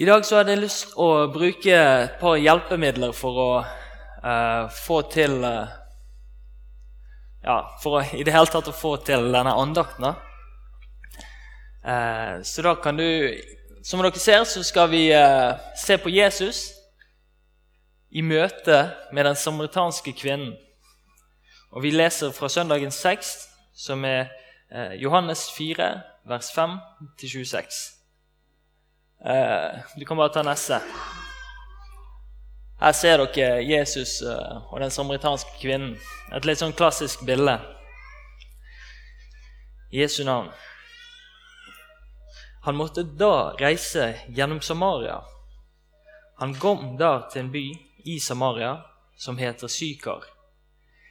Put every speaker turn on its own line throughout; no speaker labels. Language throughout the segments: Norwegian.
I dag så hadde jeg lyst å bruke et par hjelpemidler for å eh, få til eh, Ja, for å, i det hele tatt å få til denne andakten. da. Eh, så da kan du Som dere ser, så skal vi se på Jesus i møte med den samaritanske kvinnen. Og vi leser fra søndagens tekst, som er Johannes 4, vers 5-26. Eh, du kan bare ta neste. Her ser dere Jesus eh, og den samaritanske kvinnen. Et litt sånn klassisk bilde. Jesu navn. Han måtte da reise gjennom Samaria. Han kom da til en by i Samaria som heter Sykar.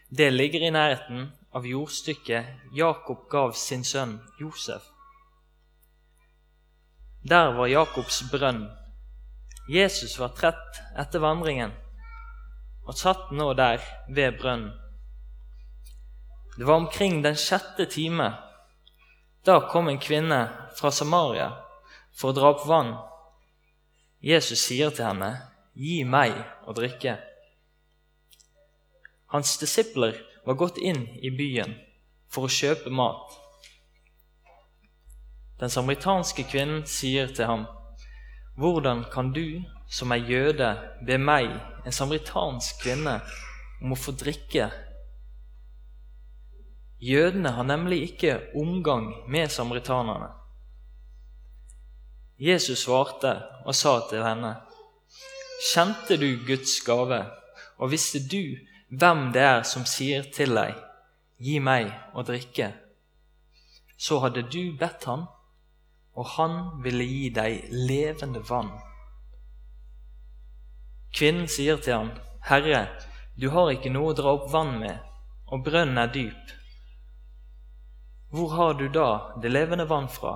Det ligger i nærheten av jordstykket Jakob gav sin sønn Josef. Der var Jakobs brønn. Jesus var trett etter vandringen og satt nå der ved brønnen. Det var omkring den sjette time. Da kom en kvinne fra Samaria for å dra opp vann. Jesus sier til henne, 'Gi meg å drikke'. Hans disipler var gått inn i byen for å kjøpe mat. Den samaritanske kvinnen sier til ham, 'Hvordan kan du, som er jøde, be meg, en samaritansk kvinne, om å få drikke?' Jødene har nemlig ikke omgang med samaritanerne. Jesus svarte og sa til henne, 'Kjente du Guds gave, og visste du hvem det er som sier til deg:" 'Gi meg å drikke', så hadde du bedt han, og han ville gi deg levende vann. Kvinnen sier til ham, 'Herre, du har ikke noe å dra opp vann med, og brønnen er dyp.' Hvor har du da det levende vann fra?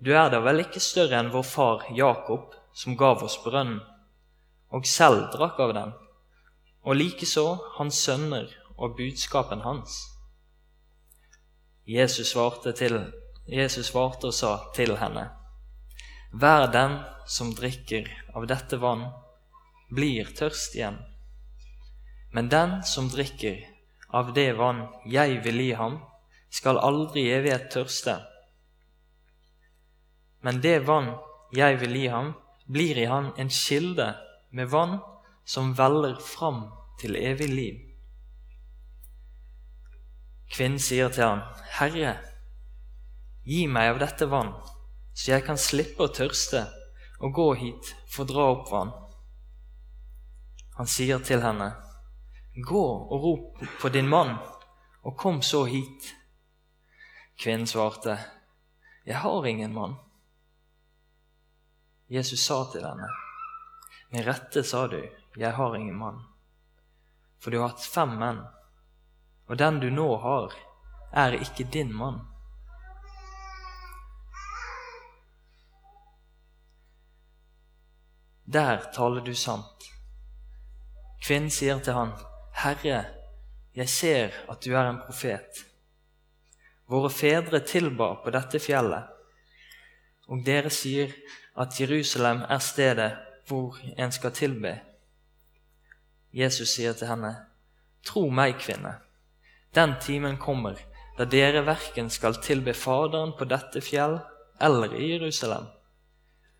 Du er da vel ikke større enn vår far Jakob, som gav oss brønnen, og selv drakk av den, og likeså hans sønner og budskapen hans. Jesus svarte, til, Jesus svarte og sa til henne, Hver den som drikker av dette vann, blir tørst igjen. Men den som drikker av det vann jeg vil gi ham, skal aldri i evighet tørste. Men det vann jeg vil gi ham, blir i han en kilde med vann som veller fram til evig liv. Kvinnen sier til ham, Herre, gi meg av dette vann, så jeg kan slippe å tørste og gå hit for å dra opp vann. Han sier til henne, Gå og rop på din mann, og kom så hit. Kvinnen svarte, Jeg har ingen mann. Jesus sa til henne, Med rette sa du, Jeg har ingen mann. For du har hatt fem menn, og den du nå har, er ikke din mann. Der taler du sant. Kvinnen sier til han, Herre, jeg ser at du er en profet. Våre fedre tilba på dette fjellet, og dere sier at Jerusalem er stedet hvor en skal tilbe. Jesus sier til henne, Tro meg, kvinne, den timen kommer da dere verken skal tilbe Faderen på dette fjell eller i Jerusalem.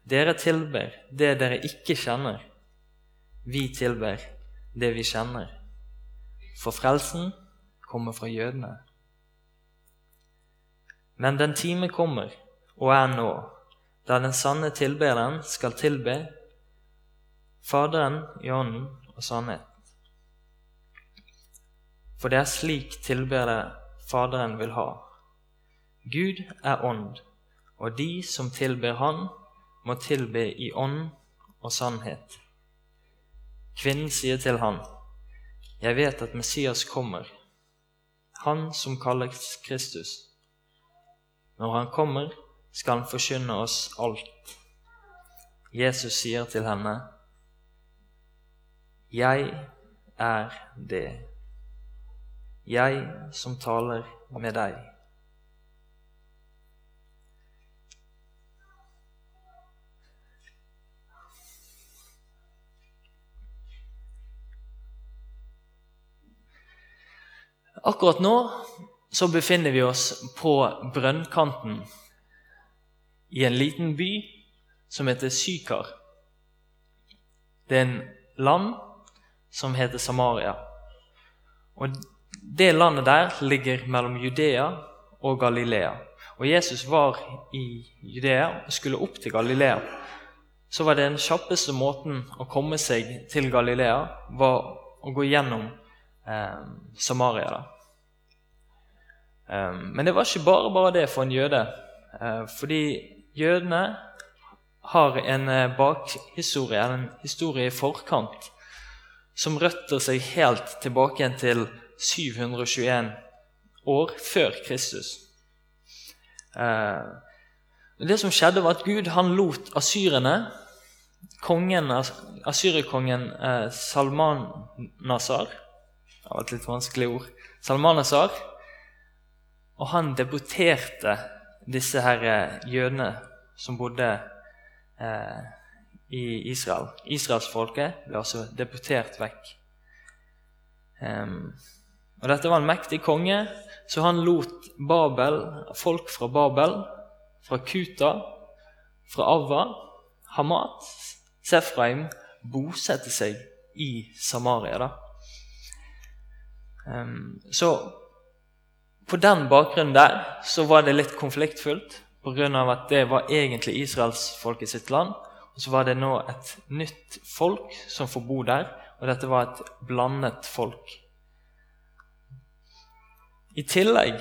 Dere tilber det dere ikke kjenner. Vi tilber det vi kjenner for frelsen kommer fra jødene. Men den time kommer, og er nå, da den sanne tilbederen skal tilbe Faderen i ånden og sannhet. For det er slik tilbedere Faderen vil ha. Gud er ånd, og de som tilber Han, må tilbe i ånd og sannhet. Kvinnen sier til han, jeg vet at Messias kommer, han som kalles Kristus. Når han kommer, skal han forkynne oss alt. Jesus sier til henne, Jeg er det, jeg som taler med deg. Akkurat nå så befinner vi oss på brønnkanten i en liten by som heter Sykar. Det er en land som heter Samaria. Og Det landet der ligger mellom Judea og Galilea. Og Jesus var i Judea og skulle opp til Galilea. Så var den kjappeste måten å komme seg til Galilea var å gå gjennom eh, Samaria. da. Eh, men det var ikke bare bare det for en jøde. Eh, fordi jødene har en eh, bakhistorie, en historie i forkant, som røtter seg helt tilbake igjen til 721 år før Kristus. Eh, det som skjedde, var at Gud han lot asyrene, kongen, asyrerkongen Salman Salmanasar Det var et litt vanskelig ord. Salmanasar. Og han deporterte disse her jødene som bodde eh, i Israel. Israelsfolket ble altså deportert vekk. Um, og Dette var en mektig konge, så han lot Babel, folk fra Babel, fra Kuta, fra Avva, Hamat, Sefraim, bosette seg i Samaria. Um, så på den bakgrunnen der så var det litt konfliktfullt pga. at det var egentlig israelsfolket sitt land. Og så var det nå et nytt folk som får bo der, og dette var et blandet folk. I tillegg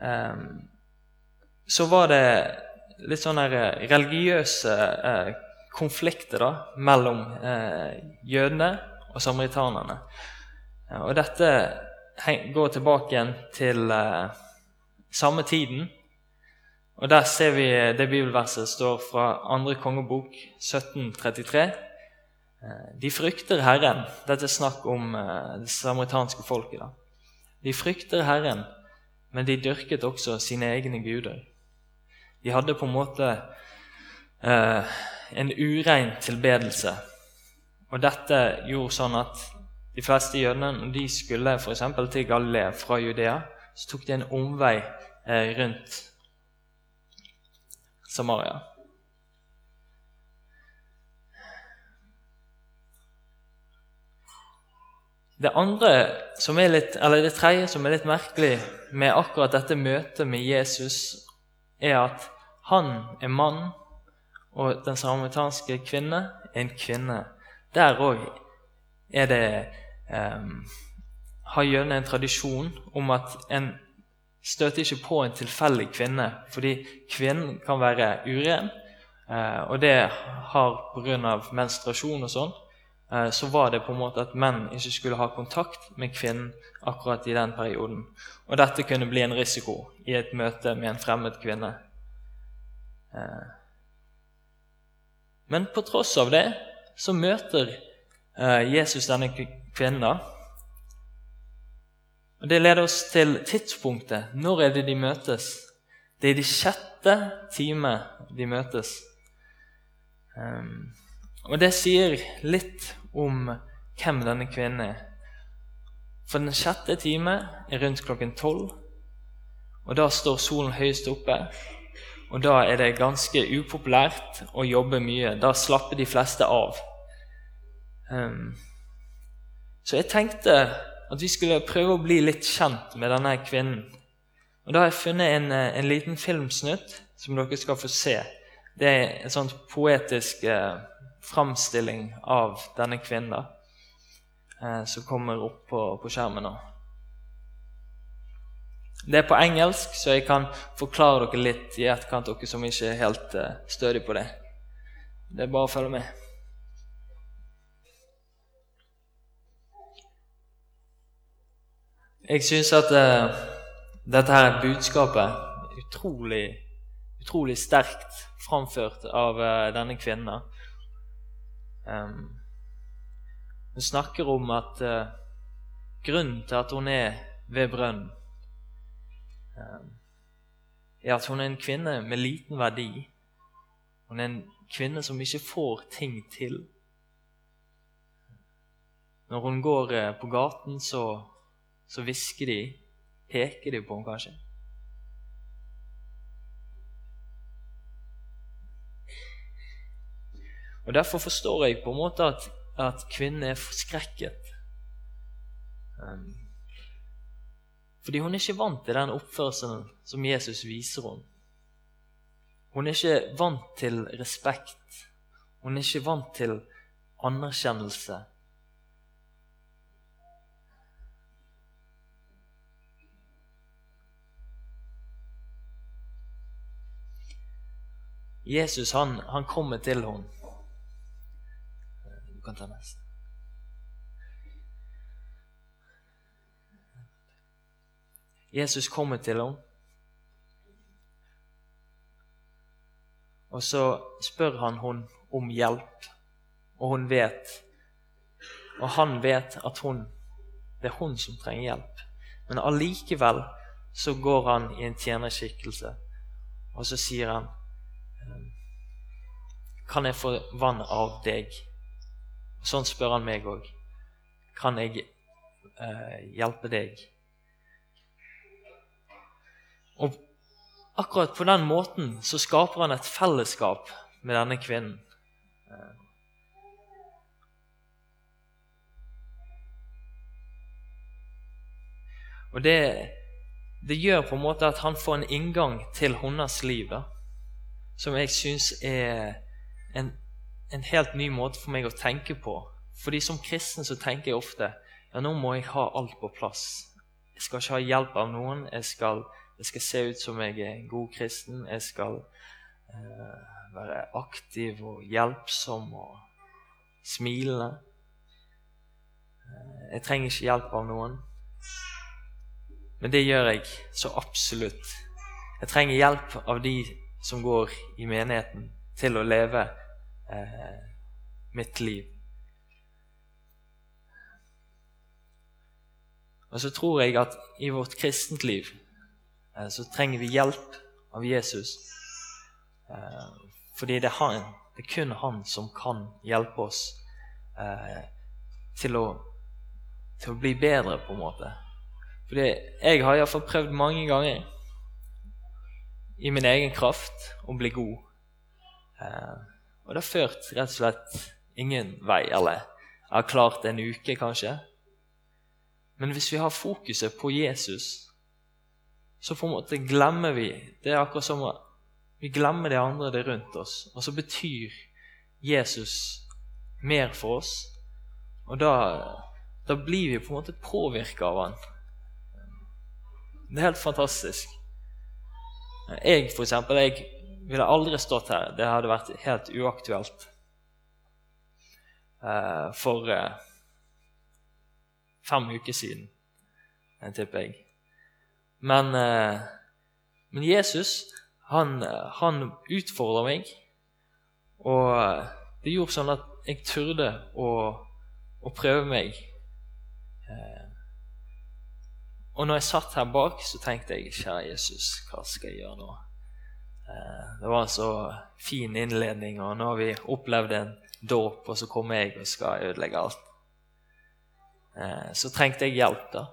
eh, så var det litt sånne religiøse eh, konflikter da, mellom eh, jødene og samaritanerne. Og dette går tilbake igjen til eh, samme tiden og Der ser vi det bibelverset står fra 2. kongebok 1733. Eh, de frykter Herren. Dette er snakk om eh, det samaritanske folket. da. De frykter Herren, men de dyrket også sine egne guder. De hadde på en måte eh, en urein tilbedelse. Og dette gjorde sånn at de fleste jødene, når de skulle f.eks. til Galilea fra Judea, så tok de en omvei eh, rundt Samaria. Det litt, det tredje som er litt merkelig med akkurat dette møtet med Jesus, er at han er mann, og den samaritanske kvinne er en kvinne. Der òg er det um, Har gjerne en tradisjon om at en støter ikke på en tilfeldig kvinne, fordi kvinnen kan være uren. Eh, og det har pga. menstruasjon og sånn, eh, så var det på en måte at menn ikke skulle ha kontakt med kvinnen akkurat i den perioden. Og dette kunne bli en risiko i et møte med en fremmed kvinne. Eh, men på tross av det så møter Jesus denne kvinnen og Det leder oss til tidspunktet. Når er det de møtes? Det er i de sjette time de møtes. Um, og det sier litt om hvem denne kvinnen er. For den sjette time er rundt klokken tolv, og da står solen høyest oppe. Og da er det ganske upopulært å jobbe mye. Da slapper de fleste av. Så jeg tenkte at vi skulle prøve å bli litt kjent med denne kvinnen. Og Da har jeg funnet en, eh, en liten filmsnutt som dere skal få se. Det er en sånn poetisk eh, framstilling av denne kvinnen da, eh, som kommer opp på, på skjermen nå. Det er på engelsk, så jeg kan forklare dere litt i etterkant, dere som ikke er helt eh, stødige på det. Det er bare å følge med. Jeg syns at uh, dette her budskapet utrolig, utrolig sterkt framført av uh, denne kvinnen. Um, hun snakker om at uh, grunnen til at hun er ved brønnen, um, er at hun er en kvinne med liten verdi. Hun er en kvinne som ikke får ting til. Når hun går på gaten, så så hvisker de peker de på ham kanskje? Og Derfor forstår jeg på en måte at, at kvinnen er forskrekket. Um, fordi hun er ikke vant til den oppførselen som Jesus viser henne. Hun er ikke vant til respekt. Hun er ikke vant til anerkjennelse. Jesus han, han kommer til henne. Du kan ta neste. Jesus kommer til henne. Og så spør han henne om hjelp, og hun vet Og han vet at hun, det er hun som trenger hjelp. Men allikevel så går han i en tjenerskikkelse, og så sier han Kan jeg få vann av deg? Sånn spør han meg òg. Kan jeg eh, hjelpe deg? Og akkurat på den måten så skaper han et fellesskap med denne kvinnen. Og det, det, gjør på en måte at han får en inngang til hennes liv da, som jeg syns er en, en, helt ny måte for meg å tenke på. Fordi Som kristen så tenker jeg ofte ja, nå må jeg ha alt på plass. Jeg skal ikke ha hjelp av noen. Jeg skal jeg skal se ut som jeg er en god kristen. Jeg skal eh, være aktiv og hjelpsom og smilende. Eh, jeg trenger ikke hjelp av noen. Men det gjør jeg så absolutt. Jeg trenger hjelp av de som går i menigheten, til å leve eh, mitt liv. Og så tror jeg at i vårt kristent liv Eh, så trenger vi hjelp av Jesus. Eh, fordi det er, han, det er kun han som kan hjelpe oss eh, til å, til å bli bedre, på en måte. Fordi jeg har iallfall prøvd mange ganger i min egen kraft å bli god. Og det har ført rett og slett ingen vei. Eller jeg har klart en uke, kanskje. Men hvis vi har fokuset på Jesus så på en måte glemmer vi Det er akkurat som vi glemmer det andre det rundt oss. Og så betyr Jesus mer for oss. Og da, da blir vi på en måte påvirka av han. Det er helt fantastisk. Jeg, for eksempel, jeg ville aldri stått her. Det hadde vært helt uaktuelt. Eh, for eh, fem uker siden, tipper jeg. Men, eh, men Jesus, han, han utfordra meg, og det gjorde sånn at jeg turde å, å prøve meg. Eh, og når jeg satt her bak, så tenkte jeg kjære Jesus, hva skal jeg gjøre nå? Eh, det var en så fin innledning, og nå har vi opplevd en dåp, og så kommer jeg og skal ødelegge alt. Så trengte jeg hjelp, da.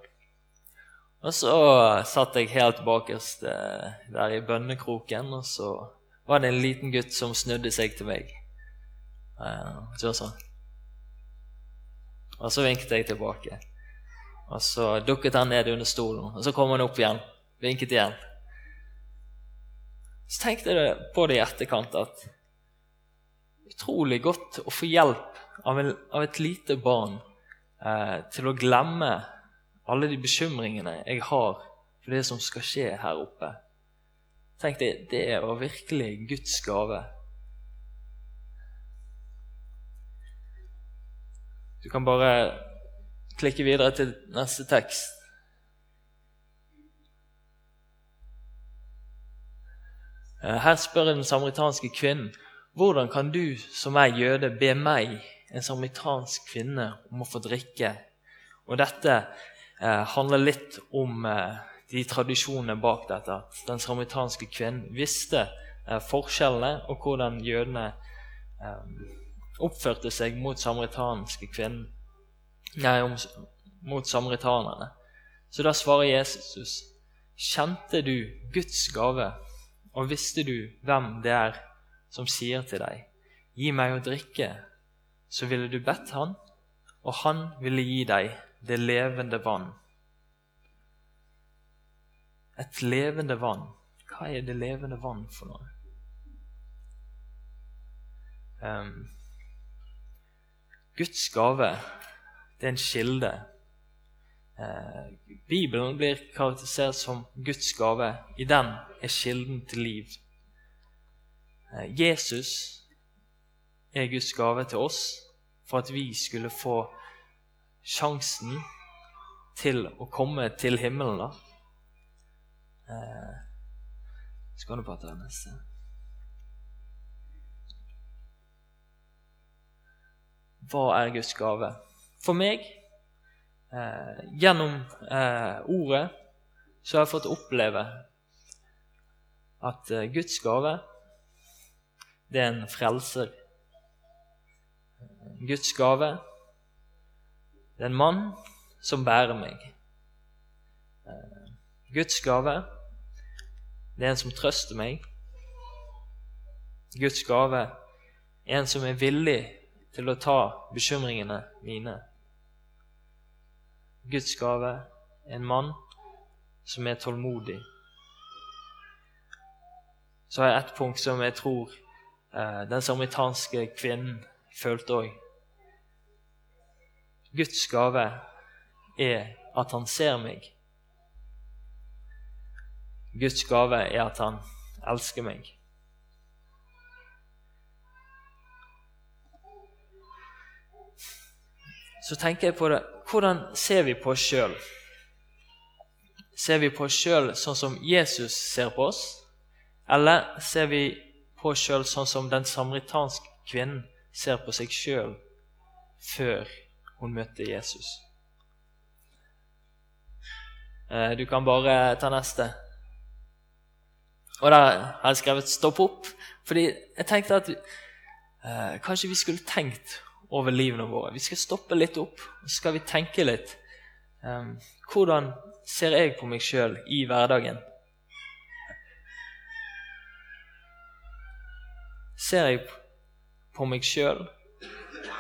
Og så satt jeg helt bakerst eh, der i bønnekroken, og så var det en liten gutt som snudde seg til meg. Så sånn. Og så vinket jeg tilbake. Og så dukket han ned under stolen, og så kom han opp igjen. Vinket igjen. Så tenkte jeg på det i etterkant at utrolig godt å få hjelp av, en, av et lite barn eh, til å glemme alle de bekymringene jeg har for det som skal skje her oppe. Tenk deg, det var virkelig Guds gave. Du kan bare klikke videre til neste tekst. Her spør den samaritanske kvinnen hvordan kan du som er jøde, be meg, en samaritansk kvinne, om å få drikke? Og dette eh, handler litt om eh, de tradisjonene bak dette. At den samaritanske kvinnen visste eh, forskjellene og hvordan jødene eh, oppførte seg mot samaritanske kvinnen. Nei, om, mot samaritanerne. Så da svarer Jesus, kjente du Guds gave, og visste du hvem det er som sier til deg, gi meg å drikke, så ville du bedt han, og han ville gi deg det levende vann. Et levende vann. Hva er det levende vann for noe? Um, Guds gave, det er en kilde. Uh, Bibelen blir karakterisert som Guds gave. I den er kilden til liv. Uh, Jesus er Guds gave til oss for at vi skulle få sjansen til å komme til himmelen. da. Eh, skal du bare ta neste. Hva er Guds gave? For meg, eh, gjennom eh, ordet, så har jeg fått oppleve at eh, Guds gave, det er en frelser. Guds gave, det er en mann som bærer meg. Eh, Guds gave, det er en som trøster meg. Guds gave er en som er villig til å ta bekymringene mine. Guds gave en mann som er tålmodig. Så har jeg ett punkt som jeg tror eh, den samaritanske kvinnen følte òg. Guds gave er at han ser meg. Guds gave er at han elsker meg. Så tenker jeg på det Hvordan ser vi på oss sjøl? Ser vi på oss sjøl sånn som Jesus ser på oss? Eller ser vi på oss sjøl sånn som den samaritanske kvinnen ser på seg sjøl før hun møtte Jesus? Eh, du kan bare ta neste. Og der har jeg skrevet 'stopp opp', fordi jeg tenkte at eh, kanskje vi skulle tenkt over livene våre. Vi skal stoppe litt opp, og så skal vi tenke litt. Um, hvordan ser jeg på meg sjøl i hverdagen? Ser jeg på meg sjøl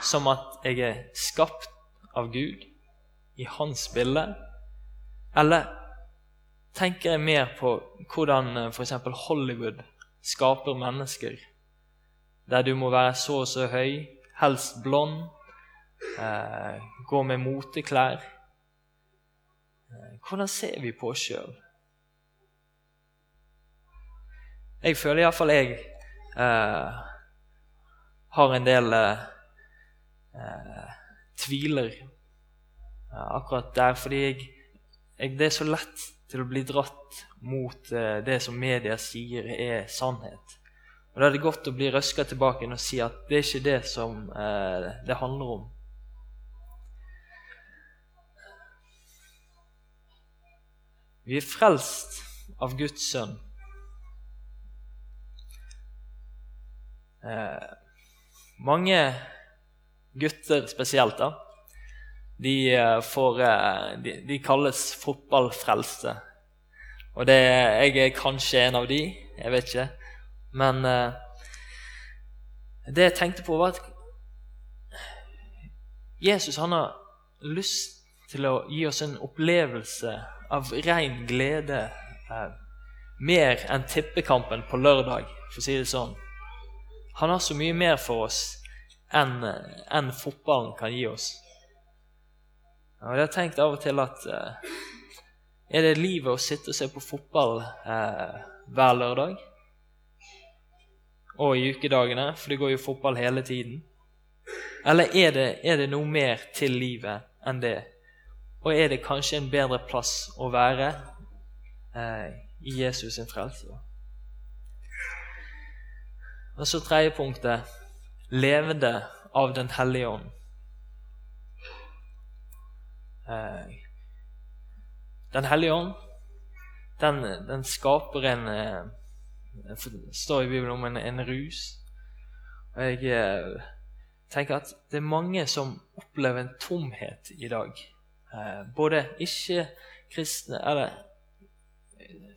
som at jeg er skapt av Gud i Hans bilde? Eller tenker jeg mer på hvordan f.eks. Hollywood skaper mennesker? Der du må være så og så høy, helst blond, eh, gå med moteklær. Eh, hvordan ser vi på oss sjøl? Jeg føler iallfall jeg eh, har en del eh, eh tviler akkurat der, fordi jeg, jeg, det er så lett til å bli dratt mot det som media sier er sannhet. Og Da er det godt å bli røska tilbake og si at det er ikke det som eh, det handler om. Vi er frelst av Guds sønn. Eh, mange gutter spesielt, da, de, eh, får, eh, de, de kalles fotballfrelste. Og det, jeg er kanskje en av de, jeg vet ikke. Men eh, det jeg tenkte på, var at Jesus han har lyst til å gi oss en opplevelse av ren glede. Eh, mer enn tippekampen på lørdag, for å si det sånn. Han har så mye mer for oss enn en fotballen kan gi oss. Og Jeg har tenkt av og til at eh, er det livet å sitte og se på fotball eh, hver lørdag? Og i ukedagene, for det går jo fotball hele tiden? Eller er det, er det noe mer til livet enn det? Og er det kanskje en bedre plass å være eh, i Jesus sin frelse? Og så tredje punktet levende av Den hellige ånd. Eh, den hellige ånd, den, den skaper en eh, det står i Bibelen om en, en rus. Og jeg eh, tenker at det er mange som opplever en tomhet i dag. Eh, både ikke kristne, eller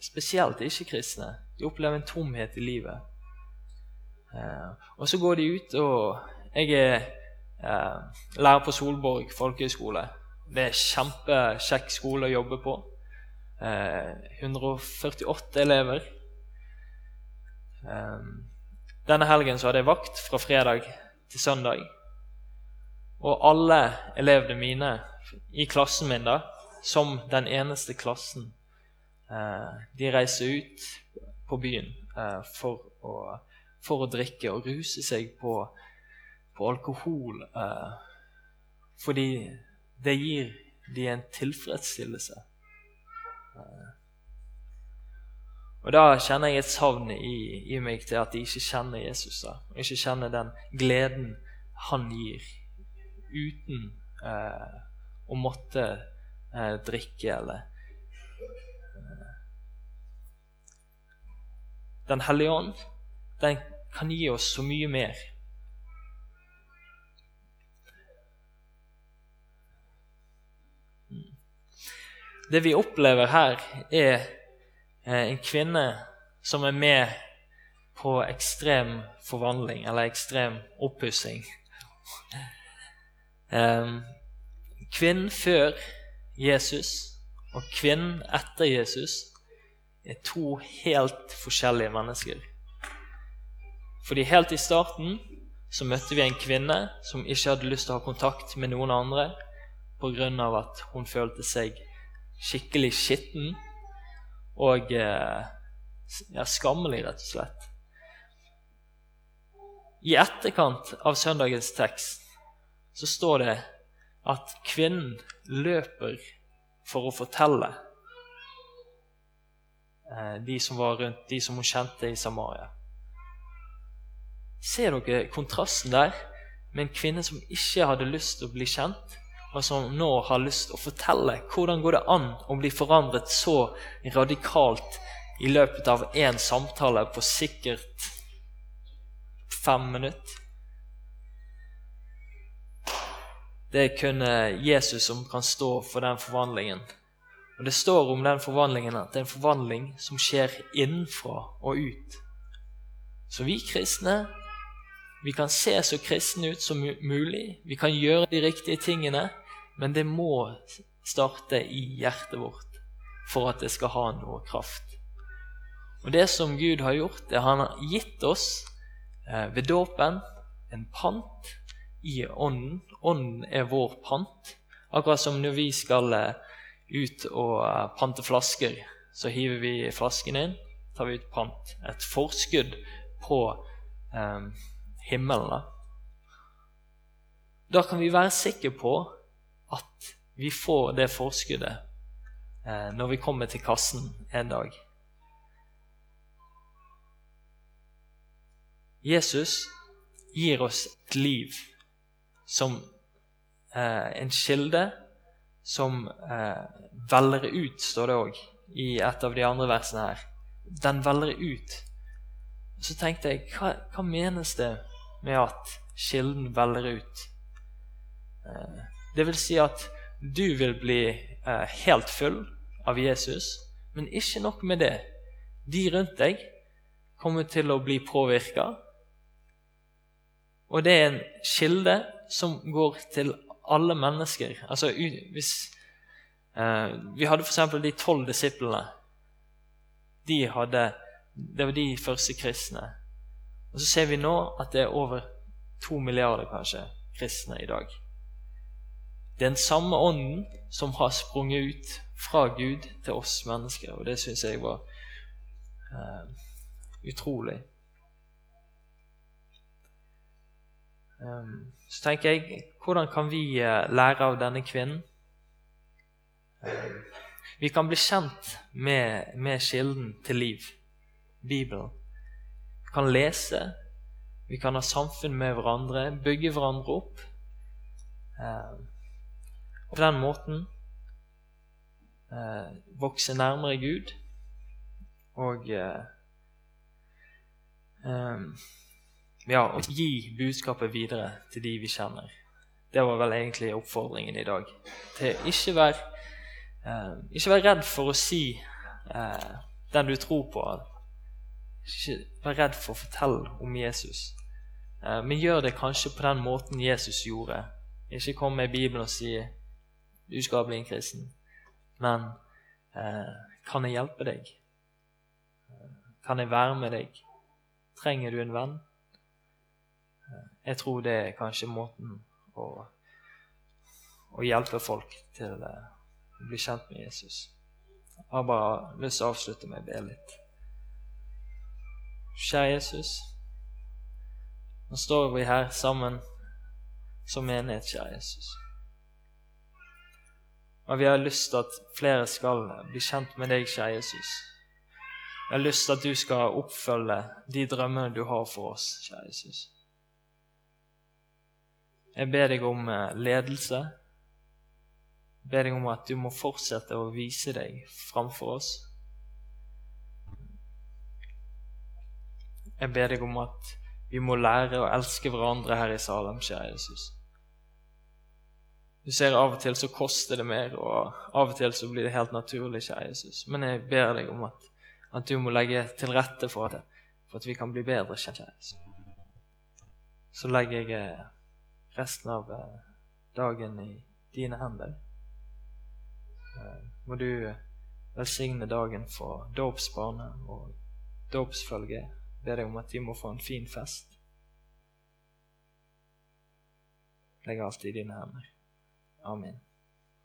spesielt ikke-kristne, de opplever en tomhet i livet. Eh, og så går de ut, og jeg er eh, lærer på Solborg folkehøgskole. Det er kjempekjekk skole å jobbe på. Eh, 148 elever. Eh, denne helgen så hadde jeg vakt fra fredag til søndag. Og alle elevene mine i klassen min, da, som den eneste klassen, eh, de reiser ut på byen eh, for å, for, å, drikke og ruse seg på, på alkohol. Eh, fordi det gir de en tilfredsstillelse. Og Da kjenner jeg et savn i, i, meg til at de ikke kjenner Jesus. da, Jeg Ikke kjenner den gleden han gir, uten eh, å måtte eh, drikke eller eh. Den hellige ånd, den kan gi oss så mye mer. Mm. Det vi opplever her, er en kvinne som er med på ekstrem forvandling, eller ekstrem oppussing. Kvinnen før Jesus og kvinnen etter Jesus er to helt forskjellige mennesker. Fordi helt i starten så møtte vi en kvinne som ikke hadde lyst til å ha kontakt med noen andre pga. at hun følte seg skikkelig skitten og eh, ja, skammelig, rett og slett. I etterkant av søndagens tekst så står det at kvinnen løper for å fortelle eh, de som var rundt, de som hun kjente i Samaria. Ser dere kontrasten der med en kvinne som ikke hadde lyst til å bli kjent, og som nå har lyst til å fortelle hvordan går det an å bli forandret så radikalt i løpet av én samtale på sikkert fem minutter. Det er kun Jesus som kan stå for den forvandlingen. Og Det står om den forvandlingen at det er en forvandling som skjer innenfra og ut. Så vi kristne vi kan se så kristne ut som mulig. Vi kan gjøre de riktige tingene. Men det må starte i hjertet vårt for at det skal ha noe kraft. Og Det som Gud har gjort, det han har gitt oss eh, ved dåpen en pant i Ånden. Ånden er vår pant. Akkurat som når vi skal eh, ut og eh, pante flasker, så hiver vi flasken inn, tar vi ut pant. Et forskudd på eh, himmelen. Da kan vi være sikre på at vi får det forskuddet eh, når vi kommer til kassen en dag. Jesus gir oss et liv som eh, en kilde som eh, veller ut, står det òg i et av de andre versene her. Den veller ut. Så tenkte jeg, hva, hva menes det med at kilden veller ut? Eh, det vil si at du vil bli eh, helt full av Jesus, men ikke nok med det. De rundt deg kommer til å bli påvirka. Og det er en kilde som går til alle mennesker. Altså, hvis, eh, vi hadde f.eks. de tolv disiplene. De hadde, det var de første kristne. Og så ser vi nå at det er over to milliarder kanskje kristne i dag. Den samme ånden som har sprunget ut fra Gud til oss mennesker, og det syns jeg var uh, utrolig. Um, så tenker jeg hvordan kan vi uh, lære av denne kvinnen? Uh, vi kan bli kjent med, med, kilden til liv, Bibelen. Vi kan lese, vi kan ha samfunn med hverandre, bygge hverandre opp. På den måten eh, vokse nærmere Gud og eh, eh, ja, og gi budskapet videre til de vi kjenner. Det var vel egentlig oppfordringen i dag. Til ikke være Eh, ikke vær redd for å si eh, den du tror på. Ikke vær redd for å fortelle om Jesus. Eh, men gjør det kanskje på den måten Jesus gjorde. Ikke kom med Bibelen og si 'du skal bli en kristen', men eh, 'kan jeg hjelpe deg'? Kan jeg være med deg? Trenger du en venn? Eh, jeg tror det er kanskje måten å, å hjelpe folk til eh, å bli kjent med Jesus. Jeg har bare lyst til å avslutte med å be litt. Kjære Jesus. Nå står vi her sammen som menighet, kjære Jesus. Og vi har lyst til at flere skal bli kjent med deg, kjære Jesus. Jeg har lyst til at du skal oppfølge de drømmene du har for oss, kjære Jesus. Jeg ber deg om eh, ledelse. Jeg ber deg om at du må fortsette å vise deg framfor oss. Jeg ber deg om at vi må lære å elske hverandre her i Salem, kjære Jesus. Du ser Av og til så koster det mer, og av og til så blir det helt naturlig, kjære Jesus. Men jeg ber deg om at, at du må legge til rette for, det, for at vi kan bli bedre kjære Jesus. Så legger jeg eh, resten av eh, dagen i dine hender. Eh, må du velsigne dagen for dåpsbarnet og dåpsfølget ber deg om at de må få en fin fest. Legg alt i dine hender. Amen.